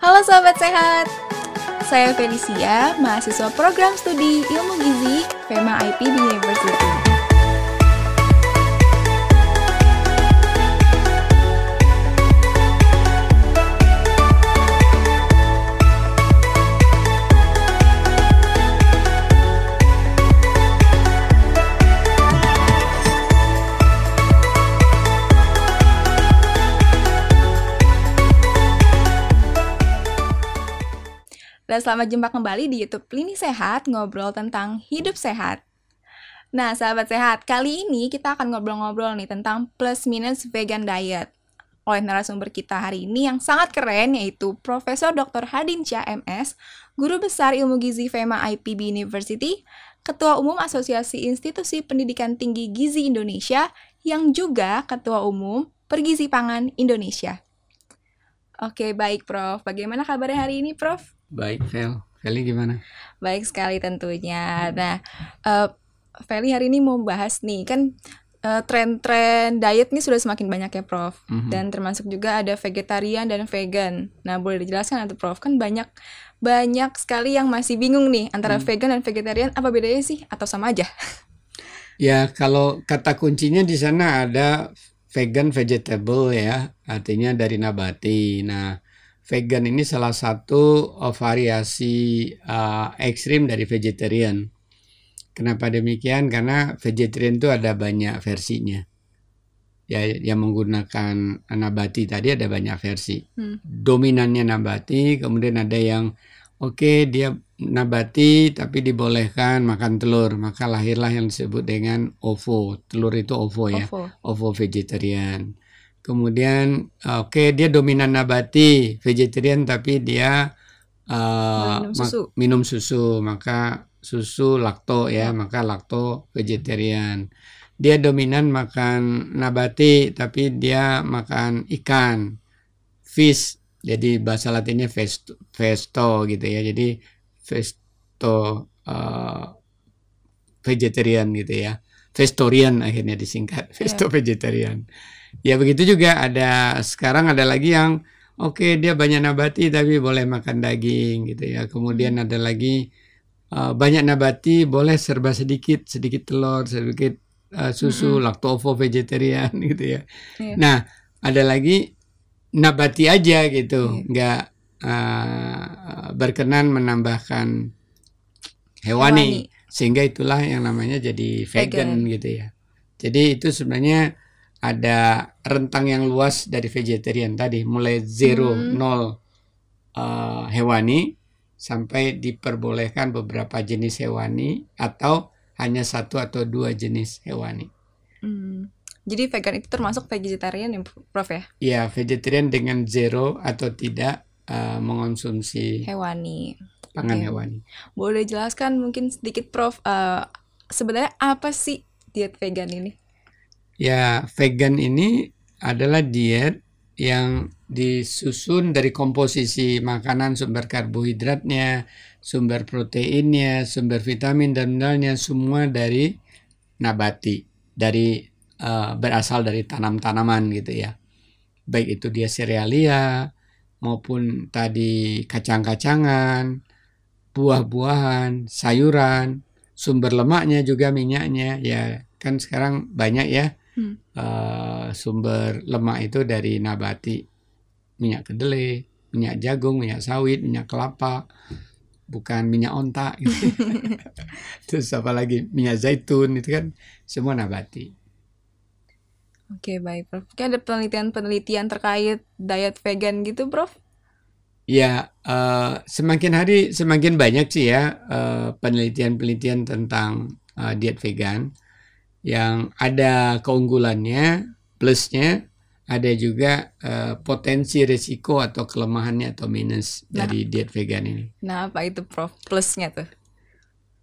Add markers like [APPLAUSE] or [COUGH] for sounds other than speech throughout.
Halo sahabat sehat, saya Felicia, mahasiswa program studi ilmu gizi FEMA IPB University. Dan selamat jumpa kembali di YouTube Lini Sehat, ngobrol tentang hidup sehat. Nah, sahabat sehat, kali ini kita akan ngobrol-ngobrol nih tentang plus minus vegan diet. Oleh narasumber kita hari ini yang sangat keren yaitu Profesor Dr. Hadinca MS, Guru Besar Ilmu Gizi FEMA IPB University, Ketua Umum Asosiasi Institusi Pendidikan Tinggi Gizi Indonesia, yang juga Ketua Umum Pergizi Pangan Indonesia. Oke, baik Prof. Bagaimana kabarnya hari ini, Prof? Baik, Vel. Feli gimana? Baik sekali tentunya. Nah, uh, Feli hari ini mau bahas nih, kan uh, tren-tren diet ini sudah semakin banyak ya, Prof. Mm -hmm. Dan termasuk juga ada vegetarian dan vegan. Nah, boleh dijelaskan atau Prof? Kan banyak banyak sekali yang masih bingung nih antara mm. vegan dan vegetarian apa bedanya sih atau sama aja? [LAUGHS] Ya, kalau kata kuncinya di sana ada vegan vegetable ya, artinya dari nabati. Nah, vegan ini salah satu uh, variasi uh, ekstrim dari vegetarian. Kenapa demikian? Karena vegetarian itu ada banyak versinya. Ya, yang menggunakan nabati tadi ada banyak versi. Hmm. Dominannya nabati, kemudian ada yang oke okay, dia nabati tapi dibolehkan makan telur, maka lahirlah yang disebut dengan ovo. Telur itu ovo ya, ovo, ovo vegetarian. Kemudian oke okay, dia dominan nabati, vegetarian tapi dia uh, minum, susu. minum susu, maka susu lakto ya, ya, maka lakto vegetarian. Dia dominan makan nabati tapi dia makan ikan, fish. Jadi bahasa latinnya vesto, vesto gitu ya. Jadi vesto uh, vegetarian gitu ya. Vestorian akhirnya disingkat, vesto ya. vegetarian. Ya begitu juga ada sekarang ada lagi yang oke okay, dia banyak nabati tapi boleh makan daging gitu ya. Kemudian ada lagi uh, banyak nabati boleh serba sedikit, sedikit telur, sedikit uh, susu, mm-hmm. laktovo vegetarian [LAUGHS] gitu ya. Yeah. Nah, ada lagi nabati aja gitu, yeah. nggak uh, berkenan menambahkan hewani, hewani sehingga itulah yang namanya jadi vegan, vegan gitu ya. Jadi itu sebenarnya ada rentang yang luas dari vegetarian tadi mulai zero hmm. nol uh, hewani sampai diperbolehkan beberapa jenis hewani atau hanya satu atau dua jenis hewani. Hmm. Jadi vegan itu termasuk vegetarian ya, Prof ya? Iya, vegetarian dengan zero atau tidak uh, mengonsumsi hewani. Pangan okay. hewani. Boleh jelaskan mungkin sedikit, Prof. Uh, sebenarnya apa sih diet vegan ini? Ya, vegan ini adalah diet yang disusun dari komposisi makanan sumber karbohidratnya, sumber proteinnya, sumber vitamin dan mineralnya semua dari nabati, dari uh, berasal dari tanam-tanaman gitu ya. Baik itu dia serealia maupun tadi kacang-kacangan, buah-buahan, sayuran, sumber lemaknya juga minyaknya ya kan sekarang banyak ya hmm. uh, sumber lemak itu dari nabati minyak kedelai minyak jagung minyak sawit minyak kelapa bukan minyak onta gitu. [LAUGHS] terus apa lagi minyak zaitun itu kan semua nabati Oke baik Prof. Mungkin ada penelitian-penelitian terkait diet vegan gitu Prof? Ya uh, semakin hari semakin banyak sih ya uh, penelitian-penelitian tentang uh, diet vegan yang ada keunggulannya, plusnya, ada juga uh, potensi risiko atau kelemahannya atau minus nah, dari diet vegan ini. Nah, apa itu Prof? Plusnya tuh?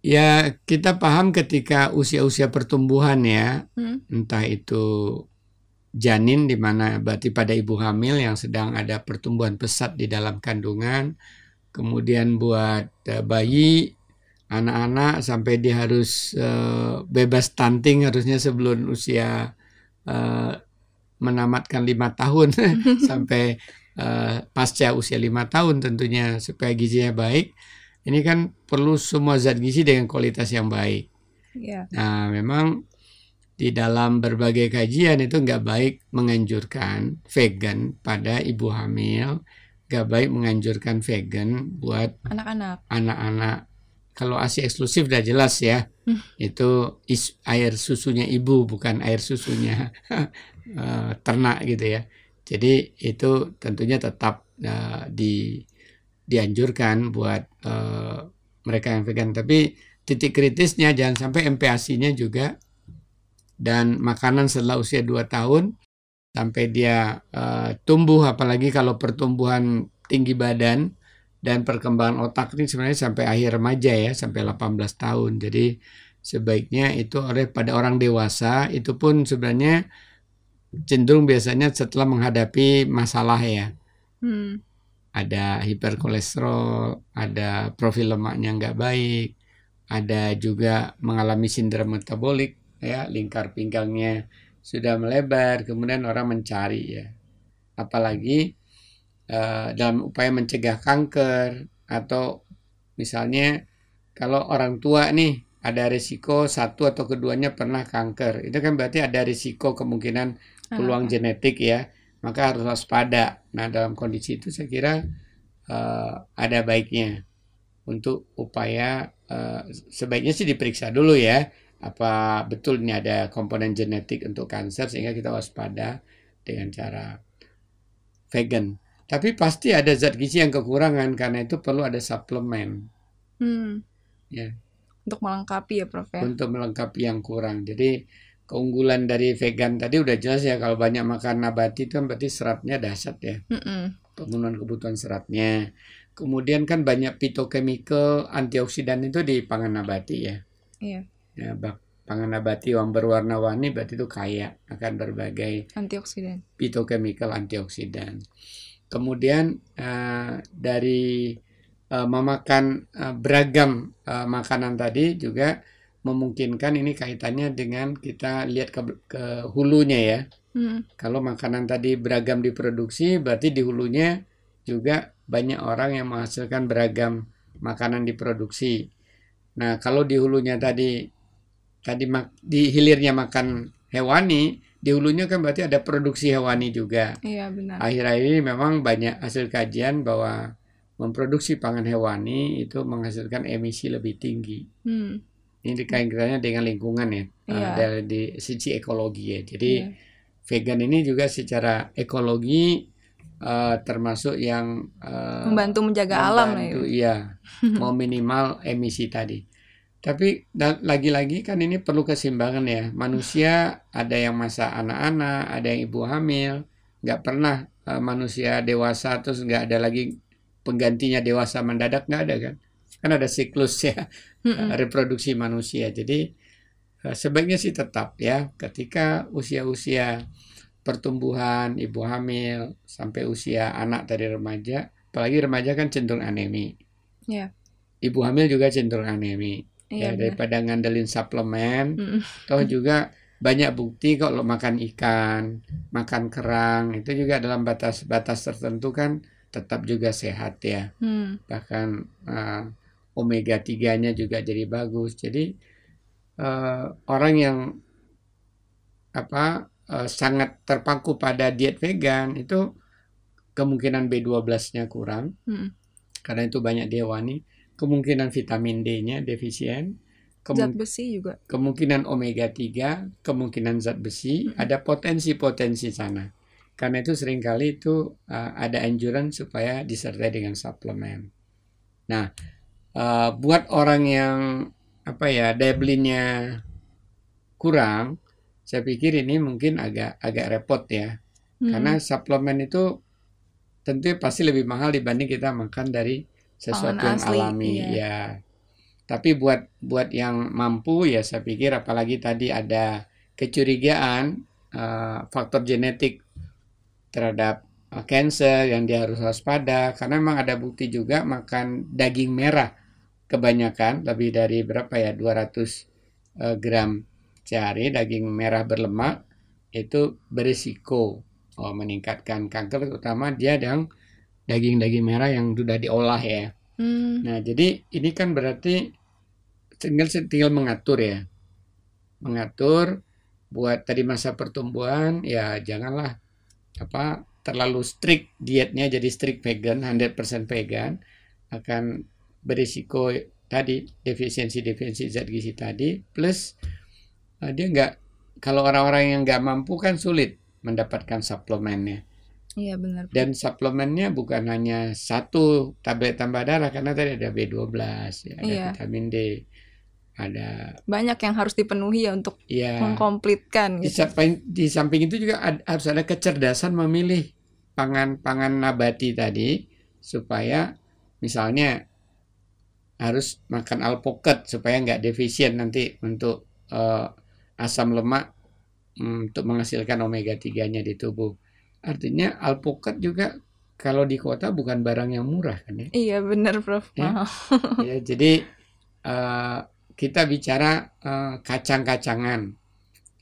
Ya, kita paham ketika usia-usia pertumbuhan ya, hmm. entah itu janin di mana berarti pada ibu hamil yang sedang ada pertumbuhan pesat di dalam kandungan, kemudian buat uh, bayi anak-anak sampai dia harus uh, bebas stunting harusnya sebelum usia uh, menamatkan lima tahun [LAUGHS] sampai uh, pasca usia lima tahun tentunya supaya gizinya baik. Ini kan perlu semua zat gizi dengan kualitas yang baik. Iya. Nah, memang di dalam berbagai kajian itu nggak baik menganjurkan vegan pada ibu hamil, nggak baik menganjurkan vegan buat Anak-anak. anak-anak. Kalau ASI eksklusif udah jelas ya, Hmm. itu is- air susunya ibu bukan air susunya [LAUGHS] eh, ternak gitu ya. Jadi itu tentunya tetap eh, di dianjurkan buat eh, mereka yang vegan. Tapi titik kritisnya jangan sampai MPASI-nya juga dan makanan setelah usia 2 tahun sampai dia eh, tumbuh apalagi kalau pertumbuhan tinggi badan dan perkembangan otak ini sebenarnya sampai akhir remaja ya sampai 18 tahun. Jadi sebaiknya itu oleh pada orang dewasa itu pun sebenarnya cenderung biasanya setelah menghadapi masalah ya. Hmm. Ada hiperkolesterol, ada profil lemaknya nggak baik, ada juga mengalami sindrom metabolik ya, lingkar pinggangnya sudah melebar, kemudian orang mencari ya. Apalagi eh, dalam upaya mencegah kanker atau misalnya kalau orang tua nih ada risiko satu atau keduanya pernah kanker, itu kan berarti ada risiko kemungkinan peluang Anak. genetik ya, maka harus waspada. Nah, dalam kondisi itu saya kira eh, ada baiknya untuk upaya eh, sebaiknya sih diperiksa dulu ya, apa betul ini ada komponen genetik untuk kanker sehingga kita waspada dengan cara vegan. Tapi pasti ada zat gizi yang kekurangan karena itu perlu ada suplemen Hmm. Ya. Untuk melengkapi ya, Prof ya. untuk melengkapi yang kurang. Jadi keunggulan dari vegan tadi udah jelas ya kalau banyak makan nabati itu kan berarti seratnya dahsyat ya. Mm-mm. pemenuhan kebutuhan seratnya. Kemudian kan banyak phytochemical antioksidan itu di pangan nabati ya. Iya. Ya, pangan nabati yang berwarna-warni berarti itu kaya akan berbagai Antioksidan. phytochemical antioksidan. Kemudian eh, dari eh, memakan eh, beragam eh, makanan tadi juga memungkinkan ini kaitannya dengan kita lihat ke, ke hulunya ya. Hmm. Kalau makanan tadi beragam diproduksi, berarti di hulunya juga banyak orang yang menghasilkan beragam makanan diproduksi. Nah, kalau di hulunya tadi tadi mak- di hilirnya makan hewani, di hulunya kan berarti ada produksi hewani juga. Iya, benar. Akhir-akhir ini memang banyak hasil kajian bahwa memproduksi pangan hewani itu menghasilkan emisi lebih tinggi. Hmm. Ini dikaitkannya dengan lingkungan ya, Iya. eh, dari di sisi ekologi ya. Jadi Iya. vegan ini juga secara ekologi eh, termasuk yang eh, Membantu menjaga alam membantu, ya. iya [LAUGHS] mau minimal emisi tadi. Tapi lagi-lagi kan ini perlu keseimbangan ya. Manusia ada yang masa anak-anak, ada yang ibu hamil, nggak pernah eh, manusia dewasa terus nggak ada lagi penggantinya dewasa mendadak nggak ada kan? Kan ada siklus ya [LAUGHS] Mm-mm. eh, reproduksi manusia. Jadi eh, sebaiknya sih tetap ya ketika usia-usia pertumbuhan ibu hamil sampai usia anak dari remaja, apalagi remaja kan cenderung anemi. Iya. Ibu hamil juga cenderung anemi. Iya, ya benar. daripada ngandelin suplemen, Mm-mm. toh [LAUGHS] juga banyak bukti kalau makan ikan, makan kerang itu juga dalam batas-batas tertentu kan tetap juga sehat ya Hmm. bahkan eh, omega 3-nya juga jadi bagus. Jadi eh, orang yang apa eh, sangat terpaku pada diet vegan itu kemungkinan B12-nya kurang Mm. karena itu banyak di hewani, kemungkinan vitamin D-nya defisien, Zat besi juga. kemungkinan omega 3, kemungkinan zat besi, Mm. ada potensi-potensi sana. Karena itu sering kali itu uh, ada anjuran supaya disertai dengan suplemen. Nah, uh, buat orang yang apa ya daya belinya kurang, saya pikir ini mungkin agak agak repot ya. Hmm. Karena suplemen itu tentu pasti lebih mahal dibanding kita makan dari sesuatu yang asli, alami iya. ya. Tapi buat buat yang mampu ya saya pikir apalagi tadi ada kecurigaan eh, faktor genetik terhadap eh, cancer yang dia harus waspada karena memang ada bukti juga makan daging merah kebanyakan lebih dari berapa ya 200 eh, gram sehari daging merah berlemak itu berisiko oh, meningkatkan kanker terutama dia yang daging-daging merah yang sudah diolah ya. Hmm. Nah, jadi ini kan berarti tinggal tinggal mengatur ya. Mengatur buat tadi masa pertumbuhan ya janganlah apa terlalu strict dietnya jadi strict vegan 100% vegan akan berisiko tadi defisiensi-defisiensi zat gizi tadi plus uh, dia nggak kalau orang-orang yang nggak mampu kan sulit mendapatkan suplemennya Iya benar. dan suplemennya bukan hanya satu tablet tambah darah karena tadi ada B12 ya, ada Iya. vitamin D ada Banyak yang harus dipenuhi ya untuk ya mengkomplitkan di gitu. samping, di samping itu juga ad- harus ada kecerdasan memilih pangan-pangan nabati tadi supaya misalnya harus makan alpukat supaya nggak defisien nanti untuk eh, asam lemak mm, untuk menghasilkan omega 3-nya di tubuh. Artinya alpukat juga kalau di kota bukan barang yang murah kan ya. Iya benar Prof. Ya. [LAUGHS] Ya, jadi eh, kita bicara eh, kacang-kacangan.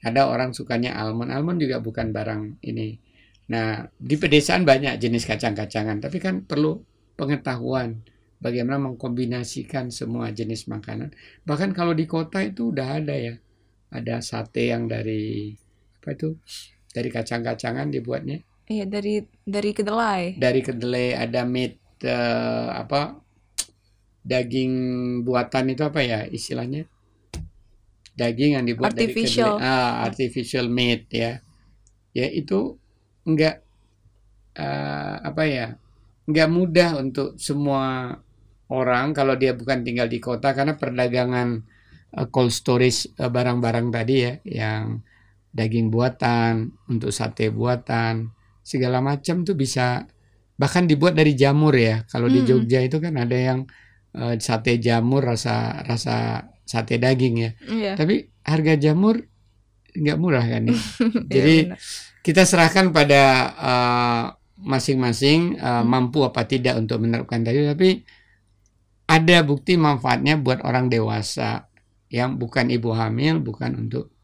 Ada orang sukanya almond, almond juga bukan barang ini. Nah, di pedesaan banyak jenis kacang-kacangan, tapi kan perlu pengetahuan bagaimana mengkombinasikan semua jenis makanan. Bahkan kalau di kota itu udah ada ya, ada sate yang dari apa itu? Dari kacang-kacangan dibuatnya. Iya dari dari kedelai. Dari kedelai ada meat eh, apa? Daging buatan itu apa ya istilahnya? Daging yang dibuat Artificial. dari kedelai. Ah, artificial meat ya. Ya itu enggak eh, apa ya? Enggak mudah untuk semua orang kalau dia bukan tinggal di kota karena perdagangan eh, cold storage barang-barang tadi ya yang daging buatan, untuk sate buatan, segala macam tuh bisa bahkan dibuat dari jamur ya. Kalau di Mm. Jogja itu kan ada yang eh, sate jamur rasa rasa sate daging ya. Iya. Tapi harga jamur nggak murah kan ya. [LAUGHS] Iya, Jadi benar. kita serahkan pada eh, masing-masing eh, Hmm. mampu apa tidak untuk menerapkan tadi tapi ada bukti manfaatnya buat orang dewasa yang bukan ibu hamil bukan untuk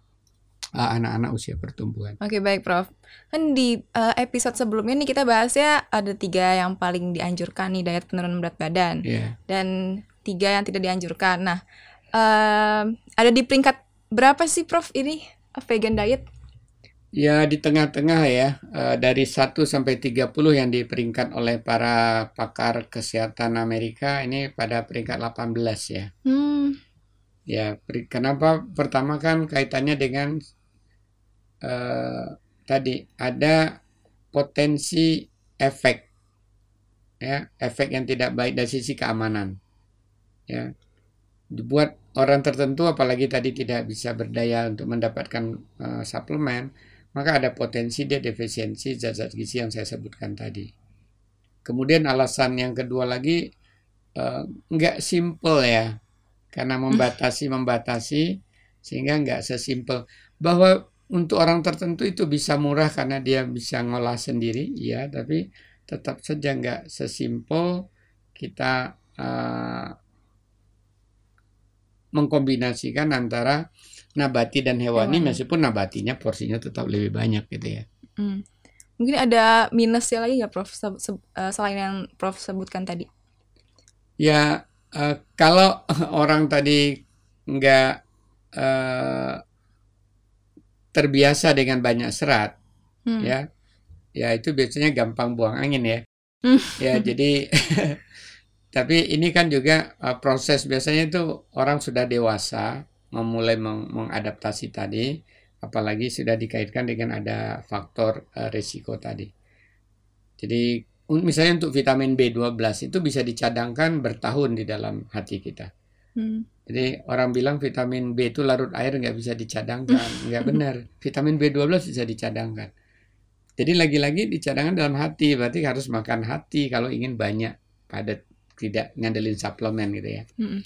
eh, anak-anak usia pertumbuhan. Oke baik Prof. Kan di eh, episode sebelumnya nih kita bahasnya ada tiga yang paling dianjurkan nih diet penurunan berat badan Ya. dan tiga yang tidak dianjurkan. Nah em, ada di peringkat berapa sih Prof ini vegan diet? Ya di tengah-tengah ya dari 1 sampai 30 yang diperingkat oleh para pakar kesehatan Amerika ini pada peringkat 18 ya. Hmm, Ya, kenapa? Pertama kan kaitannya dengan eh, tadi ada potensi efek, ya, efek yang tidak baik dari sisi keamanan, ya, dibuat orang tertentu, apalagi tadi tidak bisa berdaya untuk mendapatkan eh, suplemen, maka ada potensi dia defisiensi zat-zat gizi yang saya sebutkan tadi. Kemudian alasan yang kedua lagi eh, nggak simple ya, karena membatasi membatasi sehingga nggak sesimpel. Bahwa untuk orang tertentu itu bisa murah karena dia bisa ngolah sendiri ya tapi tetap saja nggak sesimpel kita eh, mengkombinasikan antara nabati dan hewani Hewani. meskipun nabatinya porsinya tetap lebih banyak gitu ya hmm. Mungkin ada minusnya lagi nggak Prof Se- se- eh, selain yang Prof sebutkan tadi? Ya, eh, kalau [LAUGHS] orang tadi nggak eh, terbiasa dengan banyak serat, Hmm. ya, ya itu biasanya gampang buang angin ya. Hmm. Ya, jadi, [LAUGHS] tapi ini kan juga eh, proses biasanya itu orang sudah dewasa memulai meng- mengadaptasi tadi, apalagi sudah dikaitkan dengan ada faktor eh, risiko tadi. Jadi misalnya untuk vitamin B12 itu bisa dicadangkan bertahun di dalam hati kita. Hmm. Jadi orang bilang vitamin B itu larut air nggak bisa dicadangkan, [LAUGHS] nggak benar. Vitamin B12 bisa dicadangkan. Jadi lagi-lagi dicadangkan dalam hati, berarti harus makan hati kalau ingin banyak pada tidak ngandelin suplemen gitu ya. Hmm.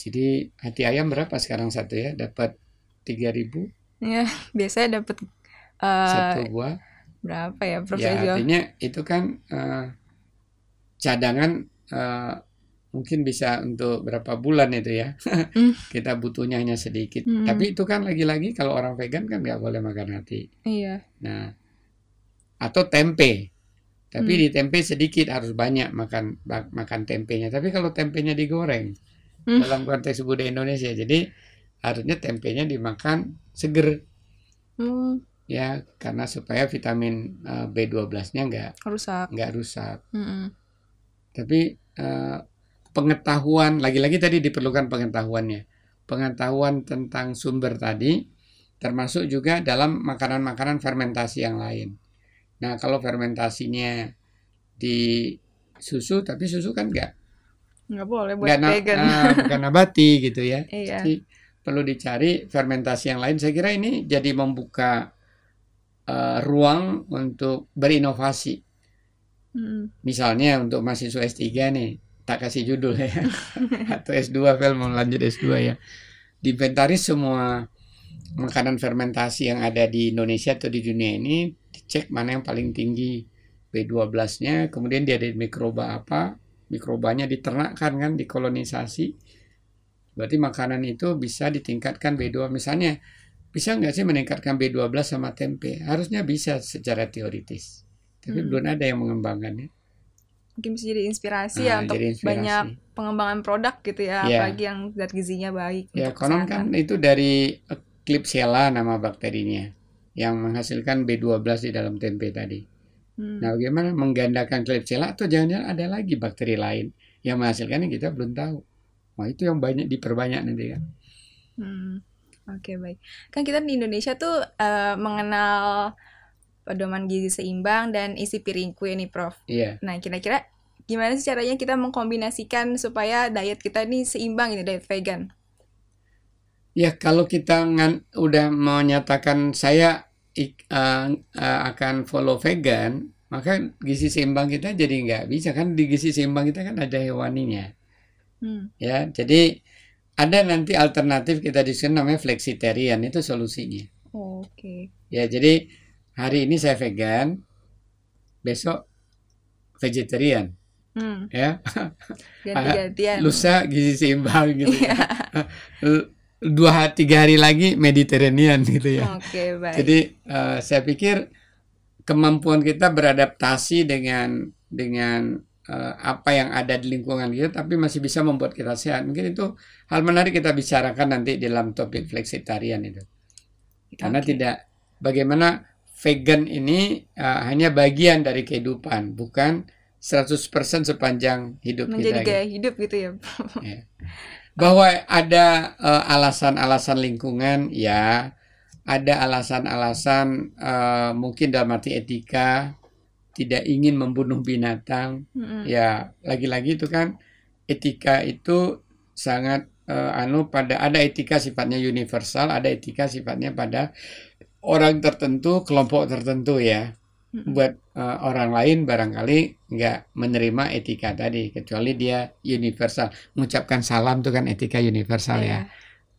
Jadi hati ayam berapa sekarang satu ya? Dapat 3000 Ya [LAUGHS] biasanya dapat eh, satu buah. berapa ya Prof Ya artinya itu kan eh, cadangan eh, mungkin bisa untuk berapa bulan itu ya. Hmm. [LAUGHS] Kita butuhnya hanya sedikit. Hmm. Tapi itu kan lagi-lagi kalau orang vegan kan nggak boleh makan hati. Iya. Nah, atau tempe. Tapi Hmm. di tempe sedikit harus banyak makan bak- makan tempenya. Tapi kalau tempenya digoreng Hmm. dalam konteks budaya Indonesia, jadi harusnya tempenya dimakan seger Hmm, ya karena supaya vitamin eh, B12-nya nggak rusak. nggak rusak. Mm-mm. Tapi eh, pengetahuan lagi-lagi tadi diperlukan pengetahuannya. Pengetahuan tentang sumber tadi termasuk juga dalam makanan-makanan fermentasi yang lain. Nah, kalau fermentasinya di susu tapi susu kan nggak Nggak boleh buat nggak na- vegan. ah, [LAUGHS] bukan nabati gitu ya. Iya. Jadi perlu dicari fermentasi yang lain. Saya kira ini jadi membuka eh, ruang untuk berinovasi. Mm-mm. Misalnya untuk mahasiswa S3 nih, tak kasih judul ya. [LAUGHS] Atau S2, Vel mau lanjut S2 ya. Diinventaris semua makanan fermentasi yang ada di Indonesia atau di dunia ini, dicek mana yang paling tinggi B12-nya, kemudian dia ada mikroba apa, mikrobanya diternakkan kan, dikolonisasi. Berarti makanan itu bisa ditingkatkan B2. Misalnya, bisa nggak sih meningkatkan B12 sama tempe? Harusnya bisa secara teoritis. Tapi Hmm. belum ada yang mengembangkannya. Mungkin bisa jadi inspirasi Nah, ya untuk inspirasi. banyak pengembangan produk gitu ya, Iya. apalagi yang zat gizinya baik Ya, konon kan itu dari Klebsiella nama bakterinya yang menghasilkan B12 di dalam tempe tadi. Hmm. Nah, bagaimana menggandakan Klebsiella atau jangan-jangan ada lagi bakteri lain yang menghasilkannya kita belum tahu. Wah, itu yang banyak diperbanyak nanti kan. Hmm, Oke baik. Kan kita di Indonesia tuh eh, mengenal pedoman gizi seimbang dan isi piringku ini, Prof. Iya. Nah, kira-kira gimana sih caranya kita mengkombinasikan supaya diet kita ini seimbang ini diet vegan? Ya, kalau kita ngan, udah menyatakan saya ik- eh, eh, akan follow vegan, maka gizi seimbang kita jadi nggak bisa kan di gizi seimbang kita kan ada hewaninya. Hmm. Ya, jadi ada nanti alternatif kita diskusi namanya flexitarian itu solusinya. Oke. Ya, jadi hari ini saya vegan, besok vegetarian, Hmm, ya. ganti-gantian. [LAUGHS] Lusa gizi seimbang gitu Iya. ya. [LAUGHS] L- Dua tiga hari lagi Mediterranean gitu ya. Oke, baik. Jadi eh, saya pikir kemampuan kita beradaptasi dengan dengan eh, apa yang ada di lingkungan kita, tapi masih bisa membuat kita sehat. Mungkin itu hal menarik kita bicarakan nanti dalam topik flexitarian itu. Karena Oke. tidak bagaimana vegan ini eh, hanya bagian dari kehidupan, bukan 100% sepanjang hidup menjadi kita. gitu. gaya hidup gitu ya. [LAUGHS] [LAUGHS] Ya. Bahwa ada eh, alasan-alasan lingkungan, ya, ada alasan-alasan eh, mungkin dalam arti etika tidak ingin membunuh binatang, Mm-mm. ya lagi-lagi itu kan etika itu sangat anu pada ada etika sifatnya universal, ada etika sifatnya pada orang tertentu, kelompok tertentu ya. Buat eh, orang lain barangkali nggak menerima etika tadi, kecuali dia universal. Mengucapkan salam itu kan etika universal ya.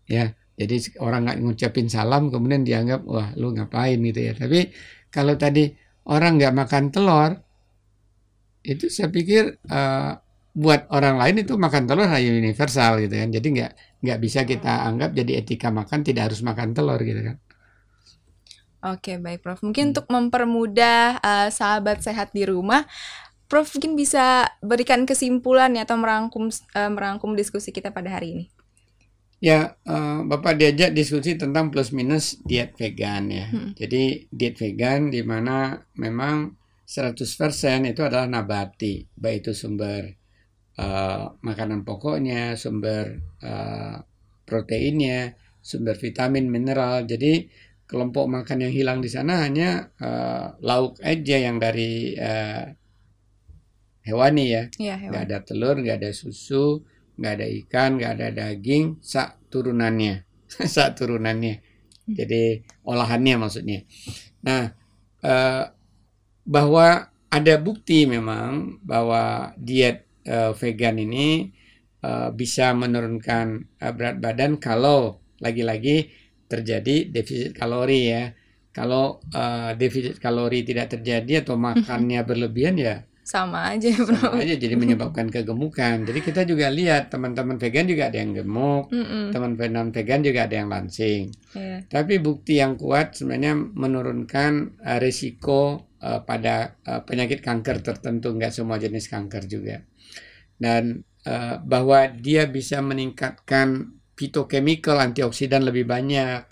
Iya. Jadi orang nggak ngucapin salam kemudian dianggap wah lu ngapain gitu ya. Tapi kalau tadi orang nggak makan telur itu saya pikir eh, buat orang lain itu makan telur hanya universal gitu kan. Jadi nggak nggak bisa kita anggap jadi etika makan tidak harus makan telur gitu kan. Oke, baik, Prof. Hmm. Mungkin untuk mempermudah eh, sahabat sehat di rumah, Prof mungkin bisa berikan kesimpulan ya atau merangkum eh, merangkum diskusi kita pada hari ini. Ya, eh, Bapak diajak diskusi tentang plus minus diet vegan ya. Hmm. Jadi diet vegan di mana memang 100% itu adalah nabati, baik itu sumber eh, makanan pokoknya, sumber eh, proteinnya, sumber vitamin, mineral. Jadi kelompok makan yang hilang di sana hanya eh, lauk aja yang dari eh, hewani ya nggak hewan. ada telur, nggak ada susu, nggak ada ikan, nggak ada daging, sak turunannya, [LAUGHS] sak turunannya. Jadi olahannya maksudnya. Nah, eh, bahwa ada bukti memang bahwa diet eh, vegan ini eh, bisa menurunkan eh, berat badan kalau lagi-lagi terjadi defisit kalori ya. Kalau eh, defisit kalori tidak terjadi atau makannya berlebihan ya sama aja bro sama aja jadi menyebabkan kegemukan. Jadi kita juga lihat teman-teman vegan juga ada yang gemuk, Mm-mm. teman-teman vegan juga ada yang langsing. Iya. Tapi bukti yang kuat sebenarnya menurunkan eh, risiko eh, pada eh, penyakit kanker tertentu, nggak semua jenis kanker juga. Dan eh, bahwa dia bisa meningkatkan phytochemical antioksidan lebih banyak,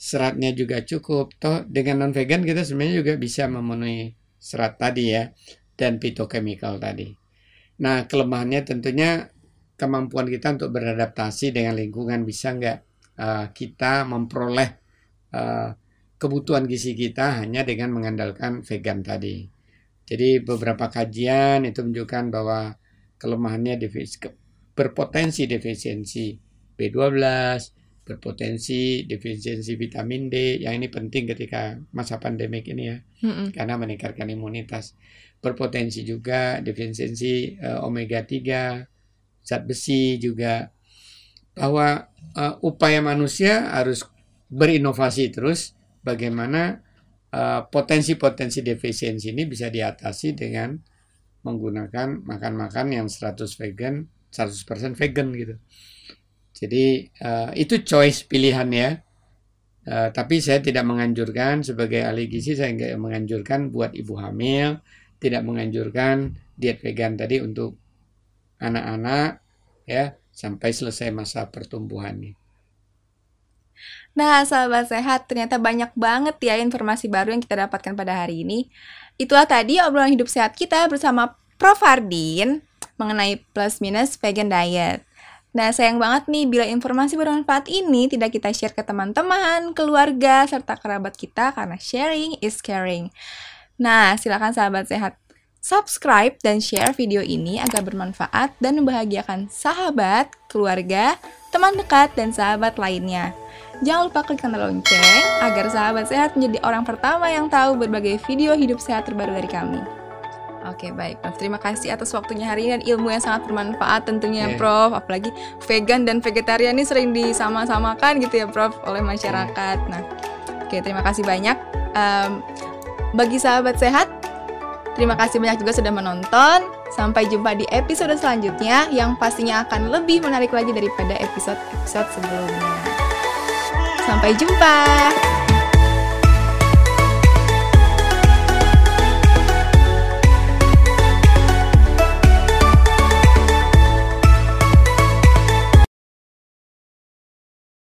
seratnya juga cukup. Toh dengan non vegan kita sebenarnya juga bisa memenuhi serat tadi ya dan phytochemical tadi. Nah kelemahannya tentunya kemampuan kita untuk beradaptasi dengan lingkungan bisa nggak eh, kita memperoleh eh, kebutuhan gizi kita hanya dengan mengandalkan vegan tadi. Jadi beberapa kajian itu menunjukkan bahwa kelemahannya berpotensi defisiensi B12, berpotensi defisiensi vitamin D. Yang ini penting ketika masa pandemik ini ya Mm-mm. karena meningkatkan imunitas. Berpotensi juga defisiensi eh, omega 3, zat besi juga bahwa eh, upaya manusia harus berinovasi terus bagaimana eh, potensi-potensi defisiensi ini bisa diatasi dengan menggunakan makan-makan yang 100 vegan, 100% vegan gitu. Jadi eh, itu choice pilihan ya. Eh, tapi saya tidak menganjurkan sebagai ahli gizi saya nggak menganjurkan buat ibu hamil, tidak menganjurkan diet vegan tadi untuk anak-anak ya sampai selesai masa pertumbuhannya. Nah, sahabat sehat, ternyata banyak banget ya informasi baru yang kita dapatkan pada hari ini. Itulah tadi obrolan hidup sehat kita bersama Prof. Hardin mengenai plus minus vegan diet. Nah, sayang banget nih bila informasi bermanfaat ini tidak kita share ke teman-teman, keluarga, serta kerabat kita karena sharing is caring. Nah, silakan sahabat sehat subscribe dan share video ini agar bermanfaat dan membahagiakan sahabat, keluarga, teman dekat, dan sahabat lainnya. Jangan lupa klik tanda lonceng agar sahabat sehat menjadi orang pertama yang tahu berbagai video hidup sehat terbaru dari kami. Oke baik Prof, terima kasih atas waktunya hari ini dan ilmu yang sangat bermanfaat tentunya Iya. Prof. Apalagi vegan dan vegetarian ini sering disama-samakan gitu ya Prof oleh masyarakat. Nah, oke terima kasih banyak. Em, bagi sahabat sehat, terima kasih banyak juga sudah menonton. Sampai jumpa di episode selanjutnya yang pastinya akan lebih menarik lagi daripada episode-episode sebelumnya. Sampai jumpa.